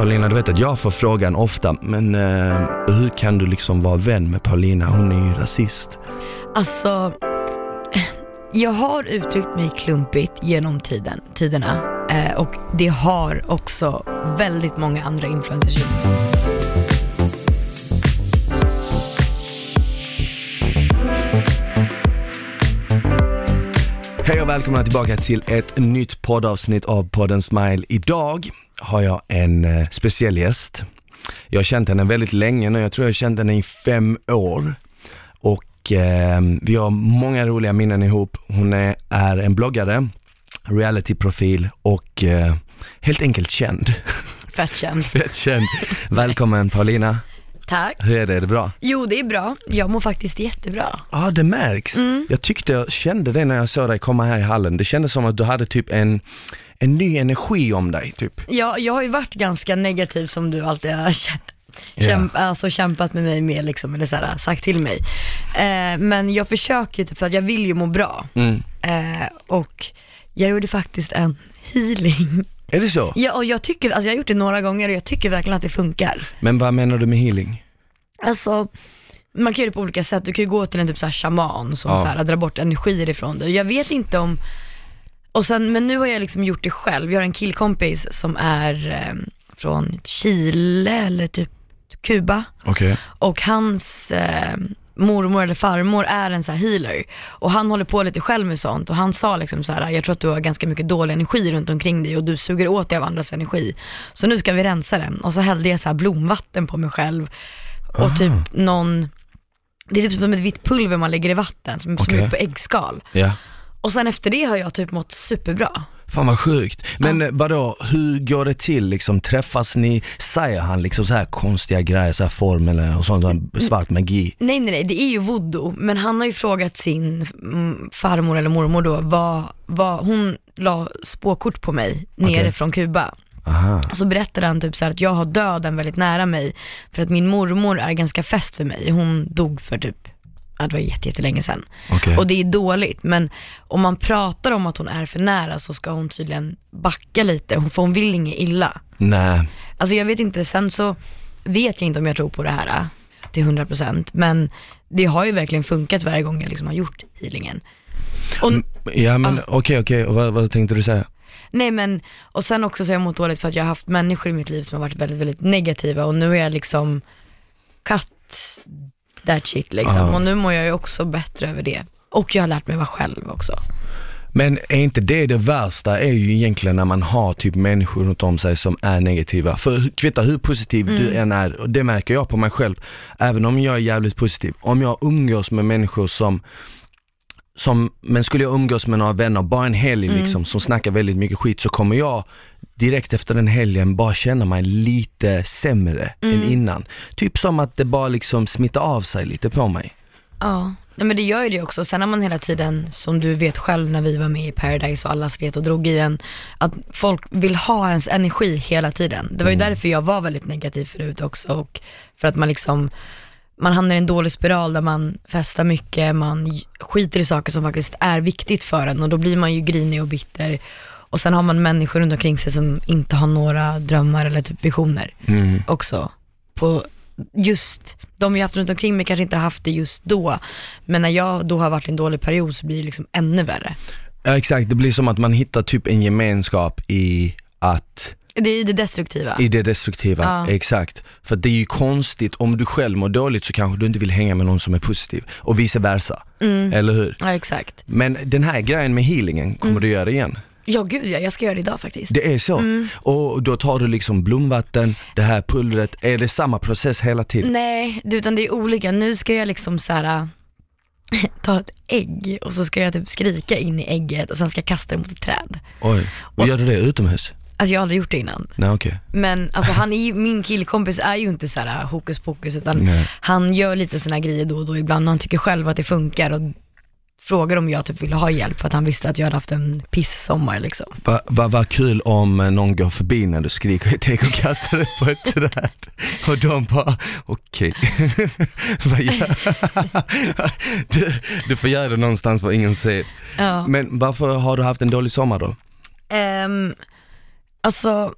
Paulina, du vet att jag får frågan ofta, men eh, hur kan du liksom vara vän med Paulina? Hon är ju rasist. Alltså, jag har uttryckt mig klumpigt genom tiden, tiderna eh, och det har också väldigt många andra influencers gjort. Hej och välkomna tillbaka till ett nytt poddavsnitt av podden Smile. Idag har jag en eh, speciell gäst. Jag har känt henne väldigt länge nu, jag tror jag har känt henne i fem år. Och eh, vi har många roliga minnen ihop. Hon är, är en bloggare, realityprofil och eh, helt enkelt känd. Fett känd. Fett känd. Välkommen Paulina. Tack. Hur är det? Är det bra? Jo, det är bra. Jag mår faktiskt jättebra. Ja, ah, det märks. Jag tyckte jag kände det när jag såg dig komma här i hallen. Det kändes som att du hade typ en, en ny energi om dig, typ. Ja, jag har ju varit ganska negativ som du alltid har kämp, alltså, kämpat med mig med, liksom, eller så här, sagt till mig. Eh, men jag försöker ju, typ, för att jag vill ju må bra. Mm. Eh, och jag gjorde faktiskt en healing. Är det så? Ja, och jag tycker, alltså jag har gjort det några gånger och jag tycker verkligen att det funkar. Men vad menar du med healing? Alltså, man kan göra det på olika sätt. Du kan ju gå till en typ så här shaman som Ja. så här, drar bort energier ifrån dig. Jag vet inte om, och sen, men nu har jag liksom gjort det själv. Jag har en killkompis som är eh, från Chile eller typ Kuba Okej. och hans eh, mormor eller farmor är en så healer och han håller på lite själv med sånt och han sa liksom så här: jag tror att du har ganska mycket dålig energi runt omkring dig och du suger åt dig av andras energi. Så nu ska vi rensa den och så hällde jag så här blomvatten på mig själv och typ någon, det är typ som ett vitt pulver man lägger i vatten som, som Okej. är på äggskal. Ja. Och sen efter det har jag typ mått superbra. Fan vad sjukt. Men ja. vadå, hur går det till liksom? Träffas ni? Säger han liksom så här konstiga grejer, så här formler och sånt, sån svart magi? Nej nej nej, det är ju voodoo, men han har ju frågat sin mm, farmor eller mormor då, vad, vad, hon la spåkort på mig nere Okej. från Kuba. Aha. Och så berättade han typ så att jag har döden väldigt nära mig, för att min mormor är ganska fäst för mig. Hon dog för typ, ja, det var jätte- jättelänge sedan. Okej. Och det är dåligt, men om man pratar om att hon är för nära så ska hon tydligen backa lite, för hon vill inget illa. Nej. Alltså jag vet inte, sen så vet jag inte om jag tror på det här äh, till 100% men det har ju verkligen funkat varje gång jag liksom har gjort healingen. Och, Ja men okej okej, Och vad, vad tänkte du säga? nej men, och sen också så har jag mått dåligt för att jag har haft människor i mitt liv som har varit väldigt, väldigt negativa och nu är jag liksom cut that shit liksom och nu mår jag ju också bättre över det. Och jag har lärt mig vara själv också. Men är inte det det värsta, är ju egentligen när man har typ människor runt om sig som är negativa. För kvittar hur positiv du än är, och det märker jag på mig själv, även om jag är jävligt positiv, om jag umgås med människor som som, men skulle jag umgås med några vänner, bara en helg liksom, som snackar väldigt mycket skit så kommer jag direkt efter den helgen bara känna mig lite sämre än innan. Typ som att det bara liksom smittar av sig lite på mig. Ja, nej, men det gör ju det också. Sen har man hela tiden, som du vet själv när vi var med i Paradise och alla slet och drog i en, att folk vill ha ens energi hela tiden. Det var ju därför jag var väldigt negativ förut också och för att man liksom, man hamnar i en dålig spiral där man festar mycket, man skiter i saker som faktiskt är viktigt för en och då blir man ju grinig och bitter. Och sen har man människor runt omkring sig som inte har några drömmar eller typ visioner Mm. också. På just, de jag haft runt omkring mig kanske inte haft det just då, men när jag då har varit i en dålig period så blir det liksom ännu värre. Ja exakt, det blir som att man hittar typ en gemenskap i att Det är det destruktiva. I det destruktiva, Ja. exakt. För det är ju konstigt, om du själv mår dåligt så kanske du inte vill hänga med någon som är positiv och vice versa. Mm. Eller hur? Ja exakt. Men den här grejen med healingen, kommer Mm. du göra det igen? Ja gud ja, jag ska göra det idag faktiskt. Det är så? Mm. Och då tar du liksom blomvatten, det här pulvret, är det samma process hela tiden? Nej, utan det är olika. Nu ska jag liksom så här ta ett ägg och så ska jag typ skrika in i ägget och sen ska jag kasta det mot ett träd. Oj, och gör du det utomhus? Alltså jag har aldrig gjort det innan. Nej okej. Men alltså han är ju, min killkompis är ju inte så här hokus pokus utan Nej. han gör lite såna grejer då och då ibland och han tycker själv att det funkar och frågar om jag typ ville ha hjälp för att han visste att jag hade haft en piss-sommar liksom. Vad va, va kul om eh, någon går förbi när du skriker ett ägg och kastar det på ett träd och de bara, okej, vad gör du, du får göra det någonstans var ingen ser. Ja. Men varför har du haft en dålig sommar då? Ehm, alltså,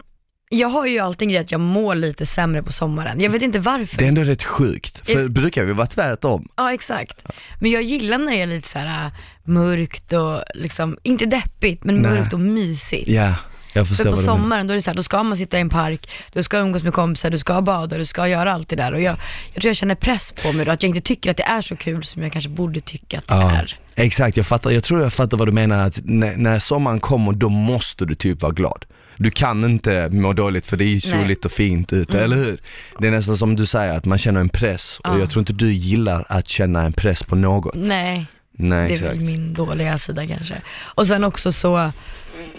Jag har ju alltid en grej att jag mår lite sämre på sommaren. Jag vet inte varför. Det är ändå rätt sjukt, för Eh. brukar vi vara tvärtom? Ja exakt. Men jag gillar när det är lite så här äh, mörkt och liksom, inte deppigt, men Nej. mörkt och mysigt. Ja, jag förstår För på vad du menar. sommaren då är det så här, då ska man sitta i en park, du ska umgås med kompisar, du ska bada, du ska göra allt det där. Och jag, jag tror jag känner press på mig då, att jag inte tycker att det är så kul som jag kanske borde tycka att det Ja, är. exakt. Jag, fattar, jag tror jag fattar vad du menar, att när, när sommaren kommer då måste du typ vara glad. Du kan inte må dåligt för det är soligt och fint ute, eller hur? Det är nästan som du säger, att man känner en press och Ja. jag tror inte du gillar att känna en press på något. Nej, Nej, det är exakt. väl min dåliga sida kanske. Och sen också så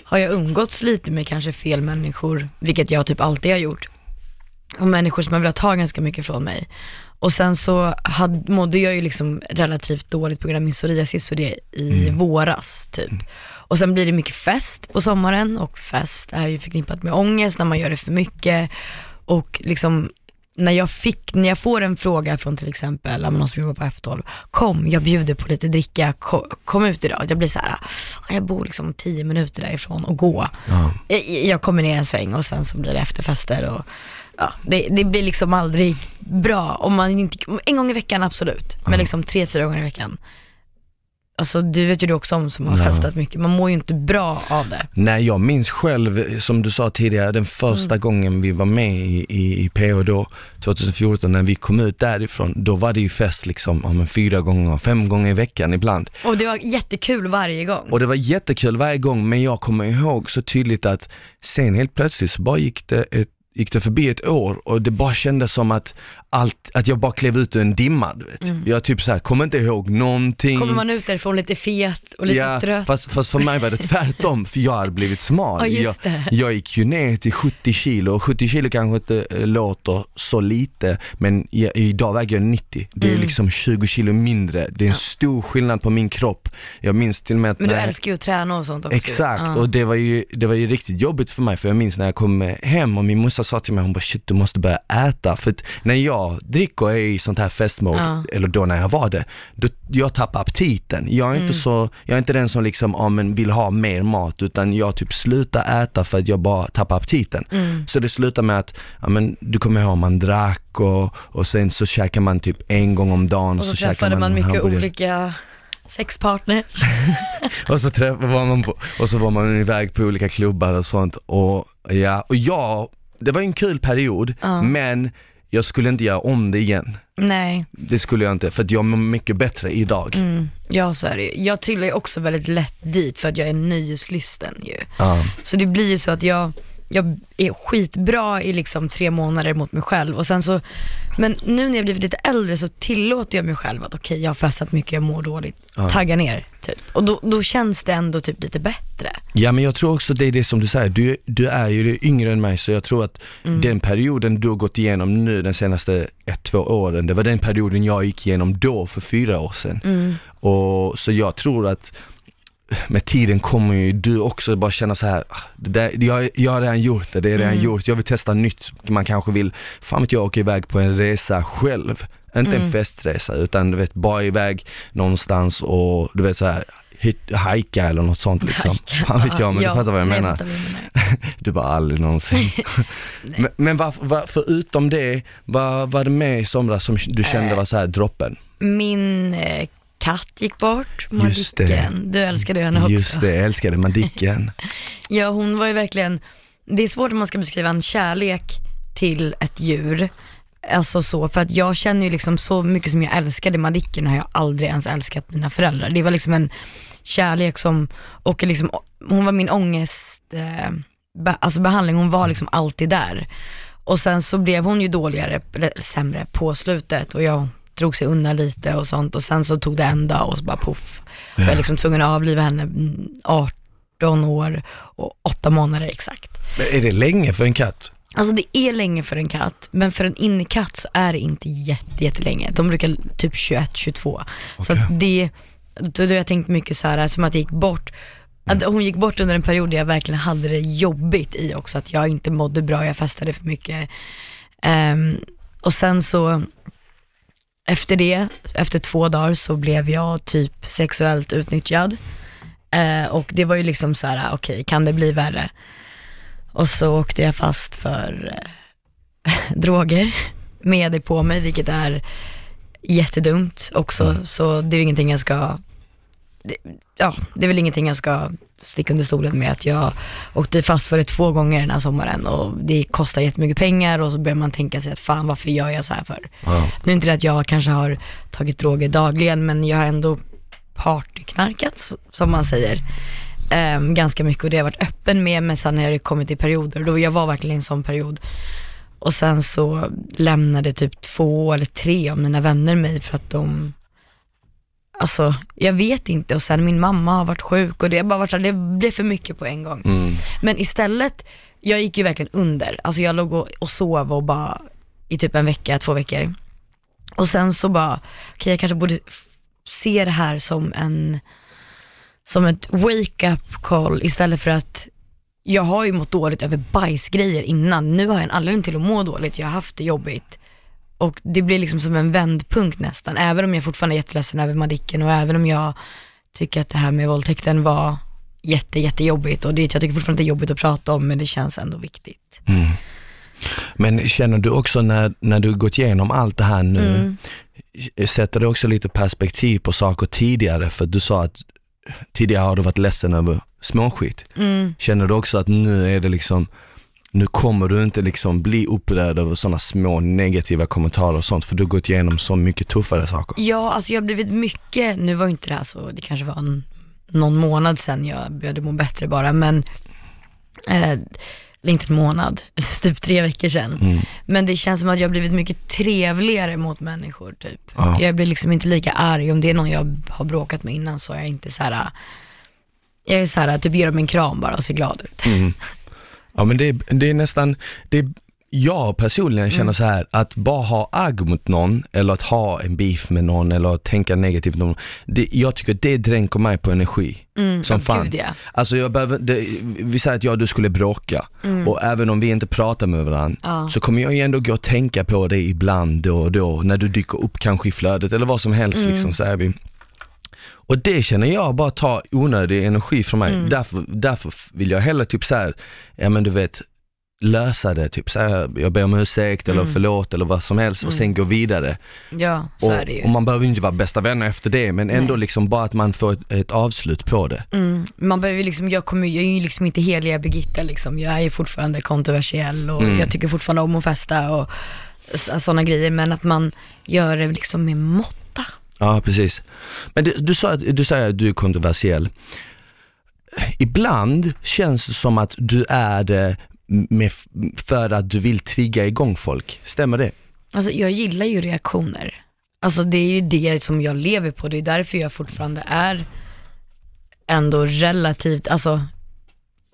har jag umgåtts lite med kanske fel människor, vilket jag typ alltid har gjort. Och människor som har velat ta ganska mycket från mig. Och sen så hade, mådde jag ju liksom relativt dåligt på grund av min psoriasis och det i våras typ. Och sen blir det mycket fest på sommaren och fest är ju förknippat med ångest när man gör det för mycket. Och liksom när jag fick, när jag får en fråga från till exempel någon som jobbar på F12, kom jag bjuder på lite dricka, kom, kom ut idag. Jag blir så här, "Ah, jag bor liksom 10 minuter därifrån och gå. Ja. Jag, jag kommer ner en sväng och sen så blir det efterfester och ja, det, det blir liksom aldrig bra. Om man inte, en gång i veckan absolut, men liksom tre, fyra gånger i veckan. Alltså du vet ju du också om som har festat mycket, man mår ju inte bra av det. Nej jag minns själv, som du sa tidigare, den första Mm. gången vi var med i, i, i PH då, 2014, när vi kom ut därifrån, då var det ju fest liksom, ja, men fyra gånger, fem gånger i veckan ibland. Och det var jättekul varje gång. Och det var jättekul varje gång, men jag kommer ihåg så tydligt att sen helt plötsligt så bara gick det, ett, gick det förbi ett år och det bara kändes som att allt, att jag bara klev ut ur en dimma, du vet. Jag typ såhär, kommer inte ihåg någonting. Mm. Kommer man ut därifrån lite fet och lite ja, trött. fast, fast för mig var det tvärtom, för jag hade blivit smal. Ja, jag, jag gick ju ner till 70 kilo, och 70 kilo kanske inte eh, låter så lite, men jag, idag väger jag 90. Det är Mm. liksom 20 kilo mindre, det är en stor skillnad på min kropp. Jag minns till och med att Men du när- älskar ju att träna och sånt också. Exakt, Ja. och det var, ju, det var ju riktigt jobbigt för mig för jag minns när jag kom hem och min morsa sa till mig, hon bara shit du måste börja äta. För att när jag dricker och är i sånt här festmode, Ja. eller då när jag var det, då, jag tappar aptiten. Jag är, Mm. inte så, jag är inte den som liksom, ja, men vill ha mer mat utan jag typ slutar äta för att jag bara tappar aptiten. Mm. Så det slutar med att, ja men du kommer ihåg man drack och, och sen så käkar man typ en gång om dagen Och så, käkar träffade man mycket hamburgare. olika sexpartners. Och så träff, var man på, och så var man iväg på olika klubbar och sånt och ja, och jag, det var en kul period Ja. men jag skulle inte göra om det igen. Nej, Det skulle jag inte, för att jag mår mycket bättre idag. mm. ja så är det ju. Jag trillar ju också väldigt lätt dit för att jag är nöjeslysten ju. Ja. Så det blir ju så att jag, jag är skitbra i liksom tre månader mot mig själv och sen så, men nu när jag blivit lite äldre så tillåter jag mig själv att okej jag har festat mycket, jag mår dåligt, Ja. tagga ner typ. Och då, då känns det ändå typ lite bättre. ja men jag tror också det är det som du säger, du, du är ju yngre än mig så jag tror att Mm. den perioden du har gått igenom nu den senaste ett, två åren, det var den perioden jag gick igenom då för fyra år sedan. Mm. Och så jag tror att med tiden kommer ju du också bara känna så här, "Ah, det där, jag, jag har redan gjort det, det är redan Mm. gjort, jag vill testa nytt. Man kanske vill, fan vet jag, åka iväg på en resa själv. Inte en Mm. festresa utan du vet, bara iväg någonstans och du vet så här hajka eller något sånt liksom. Fan vet jag, men Ja, du fattar vad jag nej, menar. vad du menar. Du bara aldrig någonsin. men men var, var, förutom det, vad var det med i somras som du kände Eh. var så här droppen? Min eh, katt gick bort. Madicken. Du älskade henne också. Just det, jag älskade Madicken. Ja, hon var ju verkligen, det är svårt om man ska beskriva en kärlek till ett djur. Alltså så, för att jag känner ju liksom så mycket som jag älskade Madicken har jag aldrig ens älskat mina föräldrar. Det var liksom en kärlek som, och liksom, hon var min ångest, eh, be, alltså behandling, hon var liksom alltid där. Och sen så blev hon ju dåligare, eller sämre på slutet och jag drog sig undan lite och sånt och sen så tog det en dag och så bara poff. Jag var liksom tvungen att avliva henne mm, 18 år och 8 månader exakt. Men är det länge för en katt? Alltså det är länge för en katt, men för en innekatt så är det inte jätte, jättelänge. De brukar typ 21-22. Så Okej. att det, då har jag tänkt mycket så här som att det gick bort. Att hon gick bort under en period där jag verkligen hade det jobbigt i också, att jag inte mådde bra, jag festade för mycket. Ehm, och sen så, efter det, efter två dagar så blev jag typ sexuellt utnyttjad. Eh, och det var ju liksom så här: okej kan det bli värre? Och så åkte jag fast för eh, droger med det på mig, vilket är jättedumt också. Mm. Så det är ju ingenting jag ska, det, ja, det är väl ingenting jag ska sticka under stolen med att jag åkte fast för det två gånger den här sommaren och det kostar jättemycket pengar och så börjar man tänka sig att fan varför gör jag så här för? Ja. Nu är inte det att jag kanske har tagit droger dagligen men jag har ändå partyknarkat som man säger. Ehm, ganska mycket och det har jag varit öppen med men sen har det kommit i perioder då jag var verkligen i en sån period. Och sen så lämnade typ två eller tre av mina vänner mig för att de Alltså jag vet inte och sen min mamma har varit sjuk och det har bara varit så här, det blev för mycket på en gång. Mm. Men istället, jag gick ju verkligen under. Alltså jag låg och, och sov och bara i typ en vecka, två veckor. Och sen så bara, okej jag kanske borde se det här som en, som ett wake-up call istället för att jag har ju mått dåligt över bajsgrejer innan. Nu har jag en anledning till att må dåligt, jag har haft det jobbigt. Och det blir liksom som en vändpunkt nästan, även om jag fortfarande är jätteledsen över Madicken och även om jag tycker att det här med våldtäkten var jätte, jättejobbigt och det, jag tycker fortfarande det är jobbigt att prata om men det känns ändå viktigt. Mm. Men känner du också när, när du gått igenom allt det här nu, Mm. sätter det också lite perspektiv på saker tidigare? För du sa att tidigare har du varit ledsen över småskit. Mm. Känner du också att nu är det liksom, nu kommer du inte liksom bli upprörd över sådana små negativa kommentarer och sånt, för du har gått igenom så mycket tuffare saker. Ja, alltså jag har blivit mycket, nu var inte det här så, det kanske var en, någon månad sedan jag började må bättre bara, men, eh, eller inte en månad, typ tre veckor sedan. Mm. Men det känns som att jag har blivit mycket trevligare mot människor typ. Ja. Jag blir liksom inte lika arg, om det är någon jag har bråkat med innan så är jag inte så här. jag är så här, typ ger dem en kram bara och ser glad ut. Mm. Ja men det är, det är nästan, det är, jag personligen känner Mm. så här att bara ha agg mot någon eller att ha en beef med någon eller att tänka negativt om någon, det, jag tycker det dränker mig på energi. Mm, Som fan. Gud, ja. Alltså jag behöver, det, vi säger att jag och du skulle bråka och även om vi inte pratar med varandra Mm. Ja. så kommer jag ju ändå gå och tänka på det ibland då och då när du dyker upp kanske i flödet eller vad som helst Mm. liksom säger vi. Och det känner jag bara tar onödig energi från mig. Mm. Därför, därför vill jag hellre typ så här, ja men du vet, lösa det, typ så här, jag ber om ursäkt eller Mm. förlåt eller vad som helst och sen gå vidare. Ja, så och, är det ju. och man behöver ju inte vara bästa vänner efter det men ändå Nej. liksom bara att man får ett, ett avslut på det. Mm. Man behöver liksom, jag, kommer, jag är ju liksom inte heliga Birgitta liksom. Jag är ju fortfarande kontroversiell och Mm. jag tycker fortfarande om att festa och sådana grejer. Men att man gör det liksom med måtta. Ja, precis. Men det, du, sa att, du sa att du är kontroversiell. Ibland känns det som att du är det med, för att du vill trigga igång folk. Stämmer det? Alltså jag gillar ju reaktioner. Alltså det är ju det som jag lever på. Det är därför jag fortfarande är ändå relativt, alltså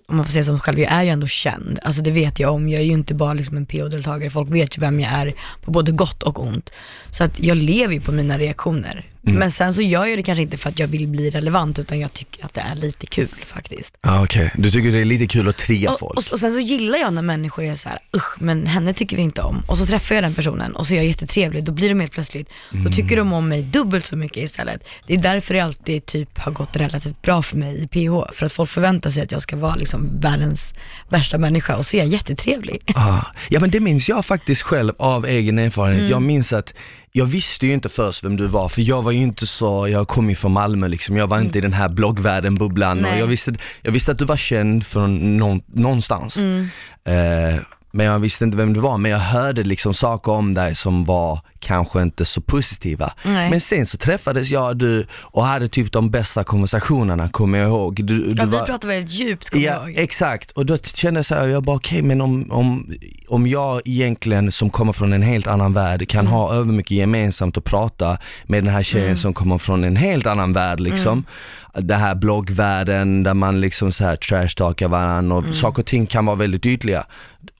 om man får säga som själv, jag är ju ändå känd. Alltså det vet jag om. Jag är ju inte bara liksom en PO-deltagare. Folk vet ju vem jag är på både gott och ont. Så att jag lever ju på mina reaktioner. Men sen så gör jag det kanske inte för att jag vill bli relevant, utan jag tycker att det är lite kul faktiskt. Ja, okej. Du tycker det är lite kul att Och, folk? och, och sen så gillar jag när människor är så här, usch men henne tycker vi inte om. Och så träffar jag den personen och så är jag jättetrevlig, då blir de helt plötsligt, då tycker de om mig dubbelt så mycket istället. Det är därför det alltid typ har gått relativt bra för mig i PH, för att folk förväntar sig att jag ska vara liksom världens värsta människa och så är jag jättetrevlig. Ah, ja men det minns jag faktiskt själv av egen erfarenhet. Mm. Jag minns att jag visste ju inte först vem du var, för jag var ju inte så, jag kom ju från Malmö liksom, jag var inte i den här bloggvärlden, bubblan och Mm. Jag visste, jag visste att du var känd från någon, någonstans. Mm. Eh, men jag visste inte vem du var, men jag hörde liksom saker om dig som var kanske inte så positiva. Nej. Men sen så träffades jag och du och hade typ de bästa konversationerna kommer jag ihåg. Du, du Ja, vi var, pratar väldigt djupt kommer Ja, jag ihåg. exakt. Och då kände jag så här, jag bara okej, men om, om, om jag egentligen som kommer från en helt annan värld kan Mm. ha över mycket gemensamt att prata med den här tjejen som kommer från en helt annan värld liksom. Mm. Det här bloggvärlden där man liksom så här trashtalkar varandra Mm. och saker och ting kan vara väldigt ytliga.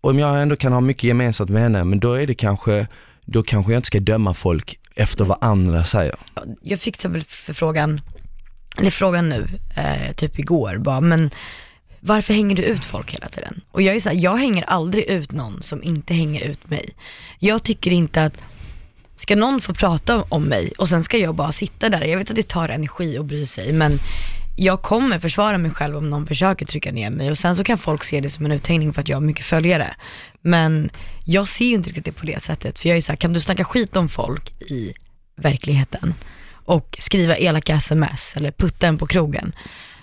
Om jag ändå kan ha mycket gemensamt med henne, men då är det kanske, då kanske jag inte ska döma folk efter vad andra säger. jag fick till exempel förfrågan, eller frågan nu, eh, typ igår bara, men varför hänger du ut folk hela tiden? Och jag är så här, jag hänger aldrig ut någon som inte hänger ut mig. Jag tycker inte att, ska någon få prata om mig och sen ska jag bara sitta där, jag vet att det tar energi att bry sig, men jag kommer försvara mig själv om någon försöker trycka ner mig och sen så kan folk se det som en uthängning för att jag har mycket följare. Men jag ser ju inte riktigt det på det sättet, för jag är så här, kan du snacka skit om folk i verkligheten och skriva elaka sms eller putta en på krogen.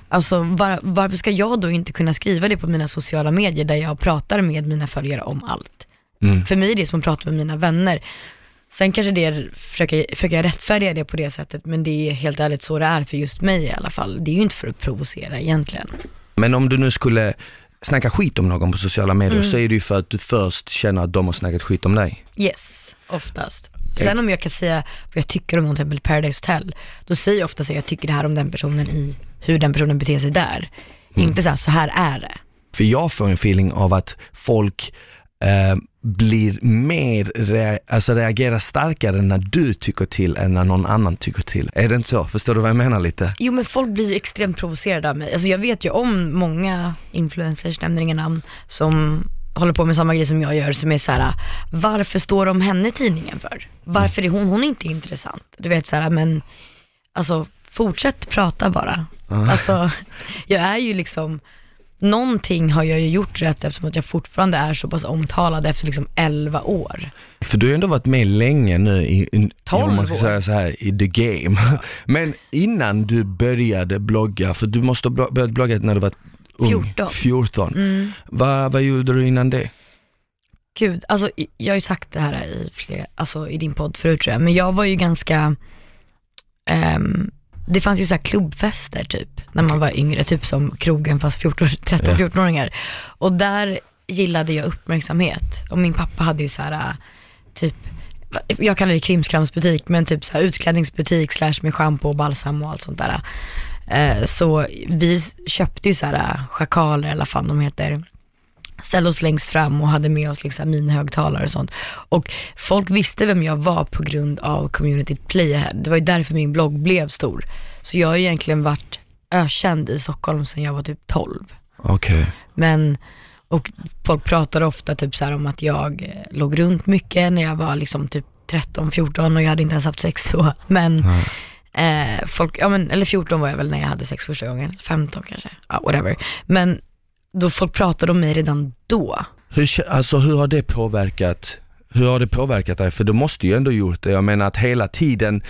Alltså var, varför ska jag då inte kunna skriva det på mina sociala medier där jag pratar med mina följare om allt? Mm. För mig är det som att prata med mina vänner. Sen kanske det försöker, försöker jag rättfärdiga det på det sättet, men det är helt ärligt så det är för just mig i alla fall. Det är ju inte för att provocera egentligen. Men om du nu skulle snacka skit om någon på sociala medier Mm. så är det ju för att du först känner att de har snackat skit om dig. Yes, oftast. Sen om jag kan säga vad jag tycker om någon till exempel Paradise Hotel, då säger jag ofta så jag tycker det här om den personen i hur den personen beter sig där. Inte så här, så här är det. För jag får en feeling av att folk eh, blir mer, rea- alltså reagerar starkare när du tycker till än när någon annan tycker till. Är det inte så? Förstår du vad jag menar lite? Jo men folk blir ju extremt provocerade av mig. Alltså jag vet ju om många influencers, nämner inga namn, som håller på med samma grej som jag gör, som är så här: varför står om henne i tidningen för? Varför är hon, hon är inte intressant. Du vet så här, men alltså fortsätt prata bara. Alltså jag är ju liksom, någonting har jag ju gjort rätt eftersom att jag fortfarande är så pass omtalad efter liksom 11 år. För du har ju ändå varit med länge nu i, i om man ska år. säga så här, i the game. Men innan du började blogga, för du måste ha börjat blogga när du var ung, 14. 14. Mm. Vad, vad gjorde du innan det? Gud, alltså jag har ju sagt det här i, fler, alltså, i din podd förut tror jag, men jag var ju ganska, ehm, det fanns ju så här klubbfester typ, när man var yngre, typ som krogen fast 14 13-14-åringar. Och där gillade jag uppmärksamhet. Och min pappa hade ju så här, typ, jag kallar det krimskramsbutik, men typ så här utklädningsbutik slash med schampo och balsam och allt sånt där. Eh, Så vi köpte ju så här schakaler eller vad fan de heter, ställde oss längst fram och hade med oss liksom minhögtalare och sånt. Och folk visste vem jag var på grund av communityt Playahead. Det var ju därför min blogg blev stor. Så jag har ju egentligen varit ökänd i Stockholm sedan jag var typ 12. Okej. Men, och folk pratar ofta typ så om att jag eh, låg runt mycket när jag var liksom typ 13, 14 och jag hade inte ens haft sex då. Men, eh, folk, ja men, eller 14 var jag väl när jag hade sex första gången, 15 kanske, ja whatever. Men då folk pratade om mig redan då. Hur, alltså, hur har det påverkat, hur har det påverkat dig? För du måste ju ändå gjort det. Jag menar att hela tiden,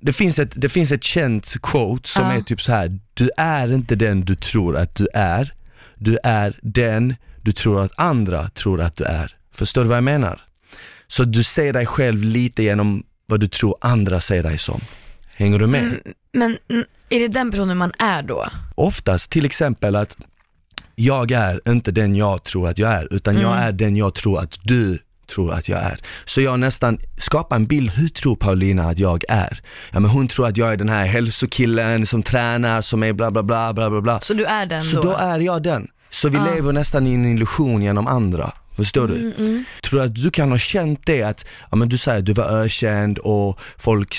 det finns ett, det finns ett känt quote som Ja. är typ så här: du är inte den du tror att du är, du är den du tror att andra tror att du är. Förstår du vad jag menar? Så du ser dig själv lite genom vad du tror andra ser dig som. Hänger du med? Mm, men är det den personen man är då? oftast till exempel att jag är inte den jag tror att jag är, utan jag är den jag tror att du tror att jag är. Så jag nästan skapar en bild, hur tror Paulina att jag är? Ja men hon tror att jag är den här hälsokillen som tränar, som är bla bla bla bla bla bla. Så du är den Så då? då är jag den. Så vi Ja. lever nästan i en illusion genom andra. Förstår du? Mm, Tror du att du kan ha känt det att, ja men du säger att du var ökänd och folk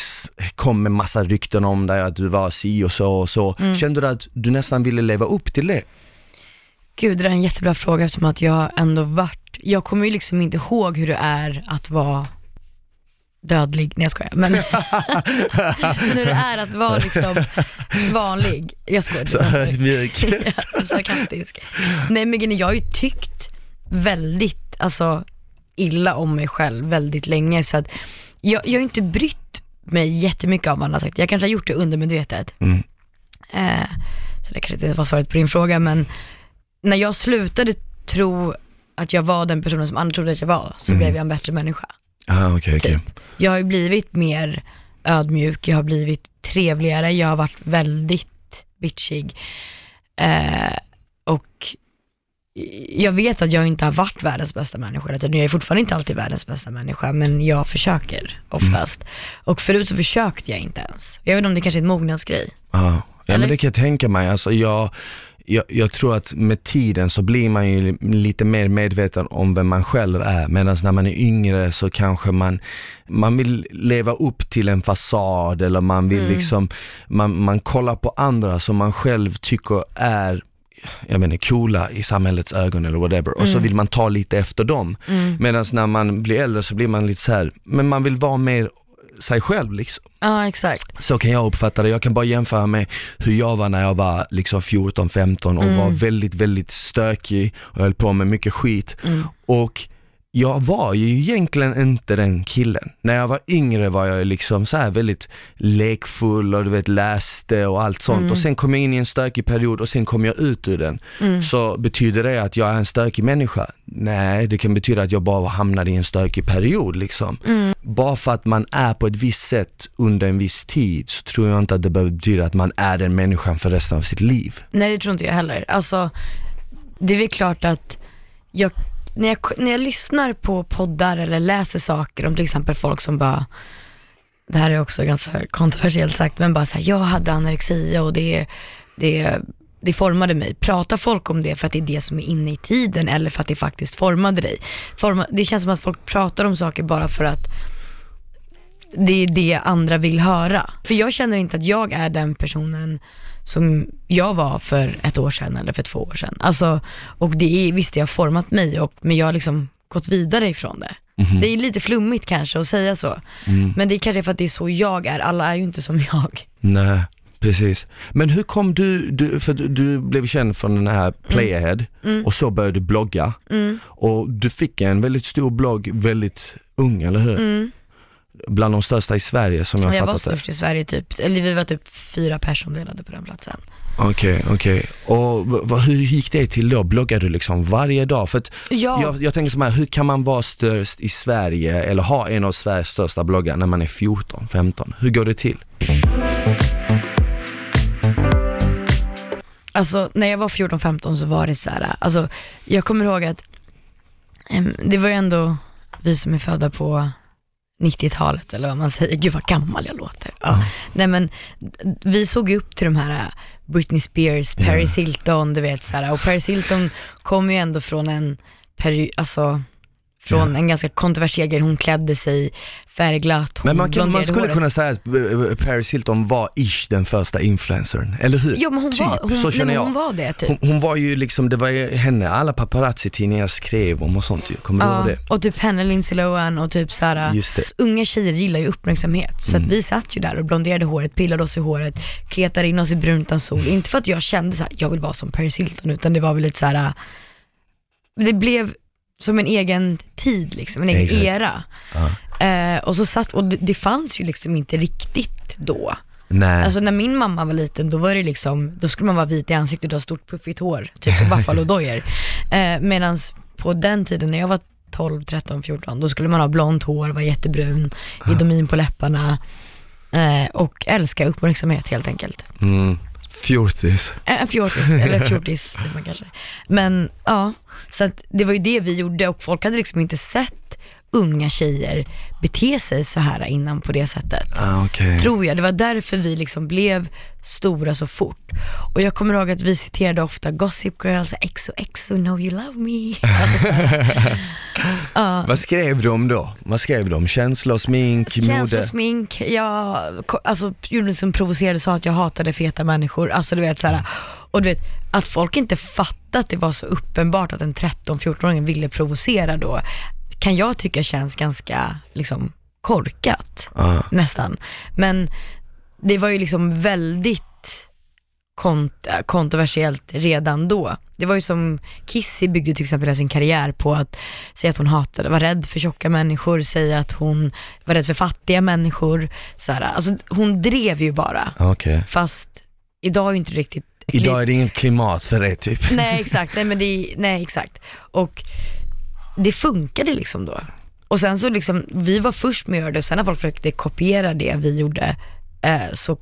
kom med massa rykten om dig, att du var si och så och så. Mm. Kände du att du nästan ville leva upp till det? Gud, det är en jättebra fråga eftersom att jag ändå varit, jag kommer ju liksom inte ihåg hur det är att vara dödlig, nej jag skojar. Men, hur det är att vara liksom vanlig. Jag skojar. Så var så- mjuk. Ja, sarkastisk. Nej men jag har ju tyckt väldigt, alltså illa om mig själv väldigt länge så att jag, jag har inte brytt mig jättemycket av vad har sagt. Jag kanske har gjort det undermedvetet. Mm. Eh, så det kanske inte var svaret på din fråga men när jag slutade tro att jag var den personen som andra trodde att jag var så Mm. blev jag en bättre människa. Ah, okej, okej. Typ. Jag har ju blivit mer ödmjuk, jag har blivit trevligare, jag har varit väldigt bitchig. Eh, och jag vet att jag inte har varit världens bästa människa hela tiden. Jag är fortfarande inte alltid världens bästa människa, men jag försöker oftast. Och förut så försökte jag inte ens. Jag vet inte om det kanske är en mognadsgrej. Ja, ja Eller? men det kan jag tänka mig. Alltså jag, jag, jag tror att med tiden så blir man ju lite mer medveten om vem man själv är. Medan när man är yngre så kanske man, man vill leva upp till en fasad eller man vill liksom, man, man kollar på andra som man själv tycker är jag menar coola i samhällets ögon eller whatever och så vill man ta lite efter dem. Medan när man blir äldre så blir man lite så här, men man vill vara mer sig själv liksom. Ja exakt. Så kan jag uppfatta det. Jag kan bara jämföra med hur jag var när jag var liksom 14-15 och Mm. var väldigt, väldigt stökig och höll på med mycket skit. Mm. Och jag var ju egentligen inte den killen. När jag var yngre var jag liksom så här väldigt lekfull och du vet läste och allt sånt Mm. och sen kom jag in i en stökig period och sen kom jag ut ur den. Mm. Så betyder det att jag är en stökig människa? Nej, det kan betyda att jag bara hamnade i en stökig period liksom. Mm. Bara för att man är på ett visst sätt under en viss tid så tror jag inte att det behöver betyda att man är den människan för resten av sitt liv. Nej det tror inte jag heller. Alltså, det är väl klart att jag, när, jag, när jag lyssnar på poddar eller läser saker om till exempel folk som bara, det här är också ganska kontroversiellt sagt, men bara så här, jag hade anorexia och det, det, det formade mig. Pratar folk om det för att det är det som är inne i tiden eller för att det faktiskt formade dig? Forma, det känns som att folk pratar om saker bara för att det är det andra vill höra. För jag känner inte att jag är den personen som jag var för ett år sedan eller för två år sedan. Alltså, och det är, visst det har format mig, och, men jag har liksom gått vidare ifrån det. Det är lite flummigt kanske att säga så, men det är kanske för att det är så jag är, alla är ju inte som jag. Nej, precis. Men hur kom du, du för du, blev känd från den här Playahead och så började du blogga Mm. och du fick en väldigt stor blogg väldigt ung, eller hur? Bland de största i Sverige som jag, Jag var fattat det. störst i Sverige typ, eller vi var typ fyra personer delade på den platsen. Okej, okej. Och v- v- hur gick det till då? Bloggade du liksom varje dag? För att Ja, jag, jag tänker så här, hur kan man vara störst i Sverige eller ha en av Sveriges största bloggar när man är 14, 15? Hur går det till? Alltså när jag var 14-15 så var det så här, alltså jag kommer ihåg att det var ju ändå vi som är födda på 90-talet eller vad man säger, gud vad gammal jag låter. Ja. Nej men vi såg ju upp till de här äh, Britney Spears, Paris Hilton, du vet så här, och Paris Hilton kom ju ändå från en period, alltså från en ganska kontroversiell grej, hon klädde sig färgglatt, hon Men man, kan, man skulle håret. kunna säga att eh, Paris Hilton var ish den första influencern, eller hur? Ja men hon typ, var, hon, så känner jag. hon var det typ. Hon, hon var ju liksom, det var ju henne alla paparazzi-tidningar skrev om och sånt ju, kommer du ihåg Ja, det? och typ henne, Lindsay Lohan och typ såhär, Just det. unga tjejer gillar ju uppmärksamhet. Så att vi satt ju där och blonderade håret, pillade oss i håret, kletade in oss i brunt sol. Inte för att jag kände så här, jag vill vara som Paris Hilton, utan det var väl lite så här. det blev som en egen tid liksom, en egen Exakt. era. Ja. Eh, och så satt, och det, det fanns ju liksom inte riktigt då. Nej. Alltså när min mamma var liten, då var det liksom, då skulle man vara vit i ansiktet och ha stort puffigt hår, typ buffalo-dojor. Eh, Medan på den tiden när jag var 12, 13, 14, då skulle man ha blont hår, vara jättebrun, idomin på läpparna eh, och älska uppmärksamhet helt enkelt. Mm. Fjortis. En fjortis, eller fjortis man kanske. Men ja, så att det var ju det vi gjorde och folk hade liksom inte sett unga tjejer bete sig så här innan på det sättet. Ah, okej. Tror jag. Det var därför vi liksom blev stora så fort. Och jag kommer ihåg att vi citerade ofta Gossip Girls, XOXO, Know You Love Me. Alltså. Ja. Vad skrev du om då? Vad skrev du om? Känslor, smink, mode? Känslosmink, jag ko- alltså, gjorde liksom provocerade, sa att jag hatade feta människor. Alltså du vet såhär, och du vet att folk inte fattade att det var så uppenbart att en 13-14-åring ville provocera då, kan jag tycka känns ganska liksom korkat Ja. nästan. Men det var ju liksom väldigt kont- kontroversiellt redan då. Det var ju som, Kissy byggde till exempel sin karriär på att säga att hon hatade, var rädd för tjocka människor, säga att hon var rädd för fattiga människor. Så här, alltså hon drev ju bara, Okej. fast idag är ju inte riktigt Idag är det inget klimat för det typ. Nej exakt, nej men det, nej exakt. Och det funkade liksom då. Och sen så liksom, vi var först med att göra det, och sen när folk försökte kopiera det vi gjorde, eh, så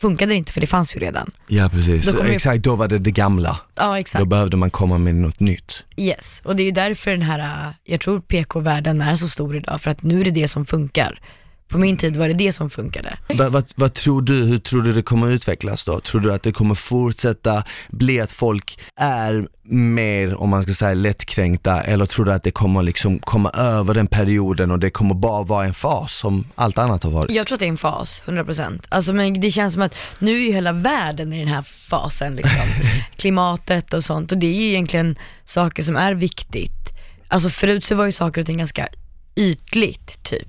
funkade det inte för det fanns ju redan. Ja precis, Då exakt då var det det gamla. Ja Då exakt, behövde man komma med något nytt. yes. Och det är ju därför den här, eh, jag tror PK-världen är så stor idag, för att nu är det det som funkar. På min tid var det det som funkade. Vad, vad, vad tror du, hur tror du det kommer utvecklas då? Tror du att det kommer fortsätta bli att folk är mer, om man ska säga lättkränkta, eller tror du att det kommer liksom komma över den perioden och det kommer bara vara en fas som allt annat har varit? Jag tror att det är en fas, 100%. Alltså men det känns som att nu är ju hela världen i den här fasen liksom. Klimatet och sånt och det är ju egentligen saker som är viktigt. Alltså förut så var ju saker och ting ganska ytligt typ.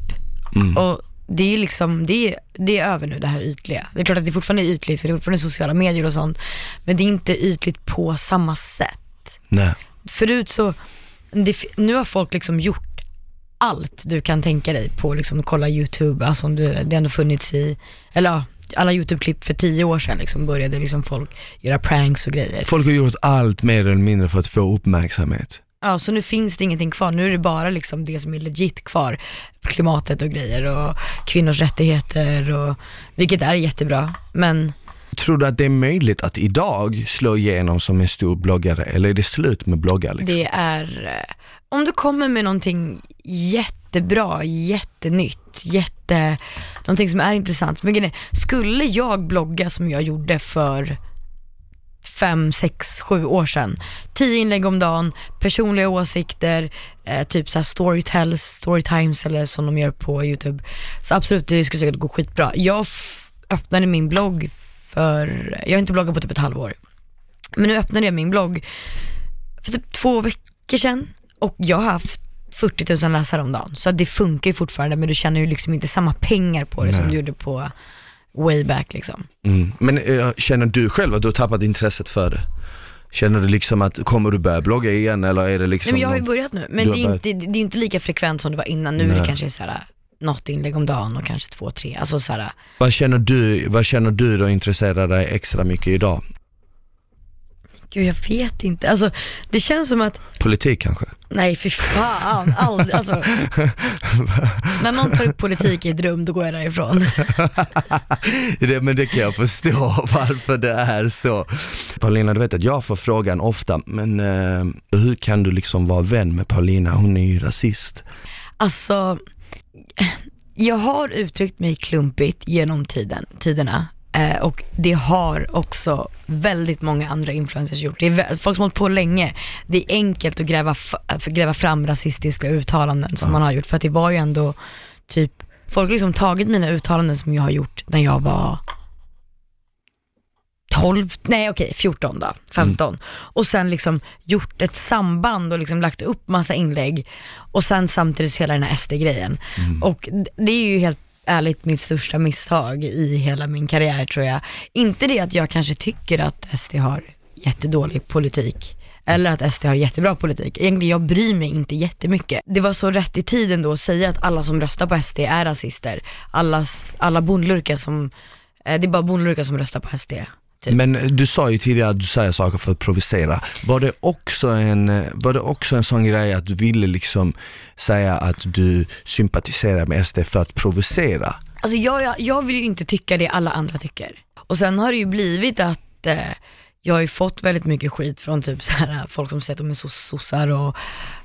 Mm. Och det är liksom, det är, det är över nu det här ytliga. Det är klart att det fortfarande är ytligt för det är fortfarande sociala medier och sånt. Men det är inte ytligt på samma sätt. Nej. Förut så, det, nu har folk liksom gjort allt du kan tänka dig på liksom kolla YouTube, alltså om du, det har ändå funnits i, eller ja, alla YouTube-klipp för tio år sedan liksom började liksom folk göra pranks och grejer. Folk har gjort allt mer eller mindre för att få uppmärksamhet. Ja, så nu finns det ingenting kvar. Nu är det bara liksom det som är legit kvar. Klimatet och grejer och kvinnors rättigheter och, vilket är jättebra. Men Tror du att det är möjligt att idag slå igenom som en stor bloggare eller är det slut med bloggar? Liksom? det är, eh, om du kommer med någonting jättebra, jättenytt, jätte, någonting som är intressant. Men skulle jag blogga som jag gjorde för fem, sex, sju år sedan. Tio inlägg om dagen, personliga åsikter, eh, typ såhär storytells, storytimes eller som de gör på YouTube. Så absolut, det skulle säkert gå skitbra. Jag öppnade min blogg för, jag har inte bloggat på typ ett halvår. Men nu öppnade jag min blogg för typ två veckor sedan och jag har haft 40 000 läsare om dagen. Så det funkar ju fortfarande men du tjänar ju liksom inte samma pengar på det som Nej. du gjorde på way back liksom. Mm. Men eh, känner du själv att du har tappat intresset för det? Känner du liksom att, kommer du börja blogga igen eller är det liksom Nej, men jag har ju börjat nu, men det är, inte, det är inte lika frekvent som det var innan. Nu är Nej. det kanske så här, något inlägg om dagen och kanske två, tre. Alltså så här, Vad känner du, vad känner du då intresserar dig extra mycket idag? Gud jag vet inte. Alltså det känns som att, Politik kanske? nej fy fan, aldrig, alltså. När någon tar upp politik i ett rum, då går jag därifrån. det, men det kan jag förstå varför det är så. Paulina, du vet att jag får frågan ofta, men eh, hur kan du liksom vara vän med Paulina? Hon är ju rasist. Alltså, jag har uttryckt mig klumpigt genom tiden, tiderna. Eh, och det har också väldigt många andra influencers gjort. Det är folk som har hållit på länge. Det är enkelt att gräva, gräva fram rasistiska uttalanden som man har gjort. För att det var ju ändå typ, folk har liksom tagit mina uttalanden som jag har gjort när jag var 12, nej okej 14 då, 15. Och sen liksom gjort ett samband och liksom lagt upp massa inlägg och sen samtidigt hela den här SD-grejen. Och d- det är ju helt ärligt mitt största misstag i hela min karriär tror jag. Inte det att jag kanske tycker att SD har jättedålig politik. Eller att SD har jättebra politik. Egentligen, jag bryr mig inte jättemycket. Det var så rätt i tiden då att säga att alla som röstar på SD är rasister. Allas, alla bondlurkar som, eh, det är bara bondlurkar som röstar på SD. Typ. Men du sa ju tidigare att du säger saker för att provocera. Var det också en, eh, var det också en sån grej att du ville liksom säga att du sympatiserar med SD för att provocera? Alltså jag, jag, jag vill ju inte tycka det alla andra tycker. Och sen har det ju blivit att eh, jag har ju fått väldigt mycket skit från typ så här, folk som säger att de är så sossar och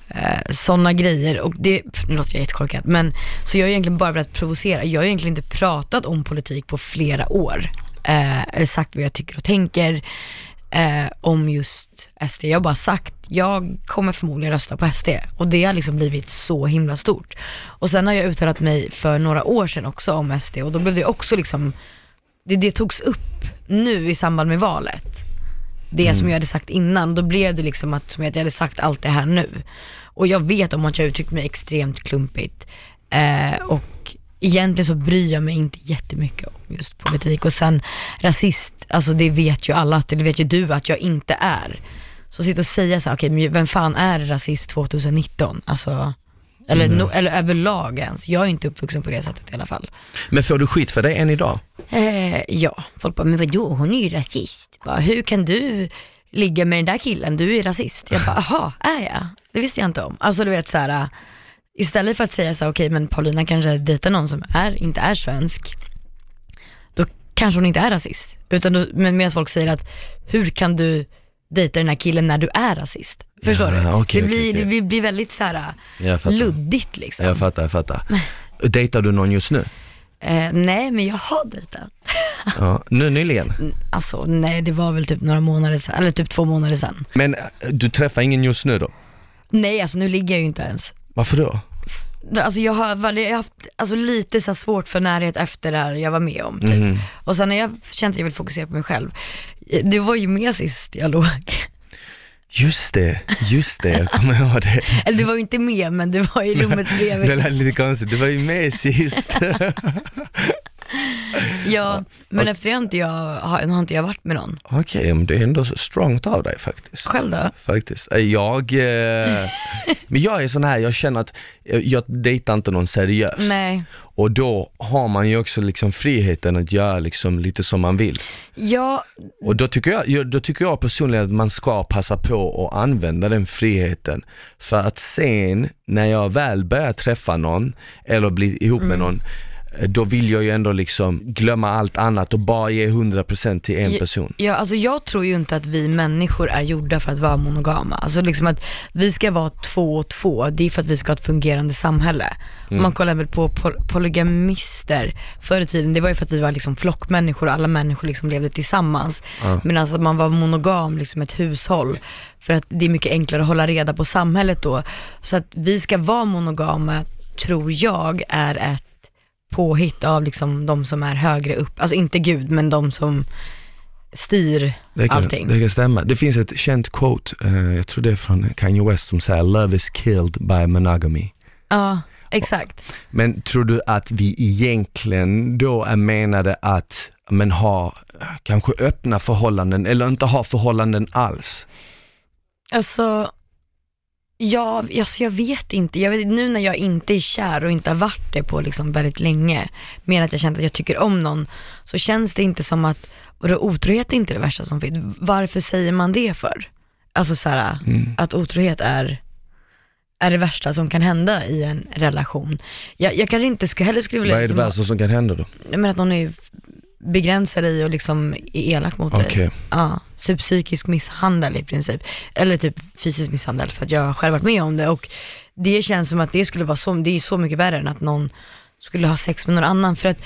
eh, sådana grejer. Och det, nu låter jag jättekorkad, men så jag har egentligen bara velat provocera. Jag har egentligen inte pratat om politik på flera år. Eh, eller sagt vad jag tycker och tänker eh, om just SD. Jag har bara sagt, jag kommer förmodligen rösta på SD. Och det har liksom blivit så himla stort. Och sen har jag uttalat mig för några år sedan också om SD och då blev det också liksom, det, det togs upp nu i samband med valet. Det som jag hade sagt innan, då blev det liksom att, som att jag hade sagt allt det här nu. Och jag vet om att jag uttryckt mig extremt klumpigt. Eh, och egentligen så bryr jag mig inte jättemycket om just politik. Och sen rasist, alltså det vet ju alla, det vet ju du att jag inte är. Så sitta och säga så här, okej men vem fan är rasist 2019? Alltså, eller, no, eller överlag ens. Jag är inte uppvuxen på det sättet i alla fall. Men får du skit för det än idag? Eh, ja, folk bara, men vadå, hon är ju rasist. Bara, Hur kan du ligga med den där killen? Du är rasist. Jag bara, aha, är jag? Det visste jag inte om. Alltså du vet så här, istället för att säga så okej men Paulina kanske dejtar någon som är, inte är svensk, då kanske hon inte är rasist. Utan då, men medan folk säger att, hur kan du dejta den här killen när du är rasist? Förstår Ja, du? okej, det, blir, okej. det blir, väldigt så här, luddigt liksom. Jag fattar, jag fattar. Dejtar du någon just nu? Eh, nej men jag har dejtat. Ja, nu nyligen? Alltså nej det var väl typ några månader sedan, eller typ två månader sedan. Men eh, du träffar ingen just nu då? Nej alltså nu ligger jag ju inte ens. Varför då? Alltså jag har, jag har haft alltså, lite så svårt för närhet efter det här jag var med om typ. Mhm. Och sen har jag känt att jag vill fokusera på mig själv. Det var ju med sist jag låg. Just det, just det, jag kommer ihåg det. Eller du var ju inte med men du var i rummet Det bredvid. lät lite konstigt, du var ju med sist. Ja, men efter det har inte jag, har, har inte jag varit med någon. Okej, men det är ändå så strongt av dig faktiskt. Själv då? Faktiskt. Jag, eh, men jag är sån här, jag känner att eh, jag dejtar inte någon seriöst. Nej. Och då har man ju också liksom friheten att göra liksom lite som man vill. Ja, Och då tycker jag, då tycker jag personligen att man ska passa på att använda den friheten. För att sen när jag väl börjar träffa någon eller bli ihop med någon, eh, då vill jag ju ändå liksom glömma allt annat och bara ge 100% till en Ja, person. Ja, alltså jag tror ju inte att vi människor är gjorda för att vara monogama. Alltså liksom att vi ska vara två och två, det är för att vi ska ha ett fungerande samhälle. Om man kollar väl på pol- polygamister förr i tiden, det var ju för att vi var liksom flockmänniskor och alla människor liksom levde tillsammans. Medan att man var monogam, liksom ett hushåll. För att det är mycket enklare att hålla reda på samhället då. Så att vi ska vara monogama, tror jag, är ett påhitt av liksom de som är högre upp, alltså inte Gud, men de som styr Det kan, allting. det kan stämma. Det finns ett känt quote, eh, jag tror det är från Kanye West som säger “Love is killed by monogamy”. Ja, exakt. Men tror du att vi egentligen då är menade att men ha kanske öppna förhållanden eller inte ha förhållanden alls? Alltså, ja, alltså jag vet inte. Jag vet, nu när jag inte är kär och inte har varit det på liksom väldigt länge, mer att jag känt att jag tycker om någon, så känns det inte som att, vadå otrohet är inte det värsta som finns. Varför säger man det för? Alltså så här, att otrohet är är det värsta som kan hända i en relation. Jag, jag kanske inte skulle, heller skulle vilja Vad är det liksom- värsta som kan hända då? men att någon är begränsar dig och liksom är elak mot Okej. dig. Ja, typ psykisk misshandel i princip. Eller typ fysisk misshandel för att jag har själv varit med om det och det känns som att det skulle vara så, det är så mycket värre än att någon skulle ha sex med någon annan för att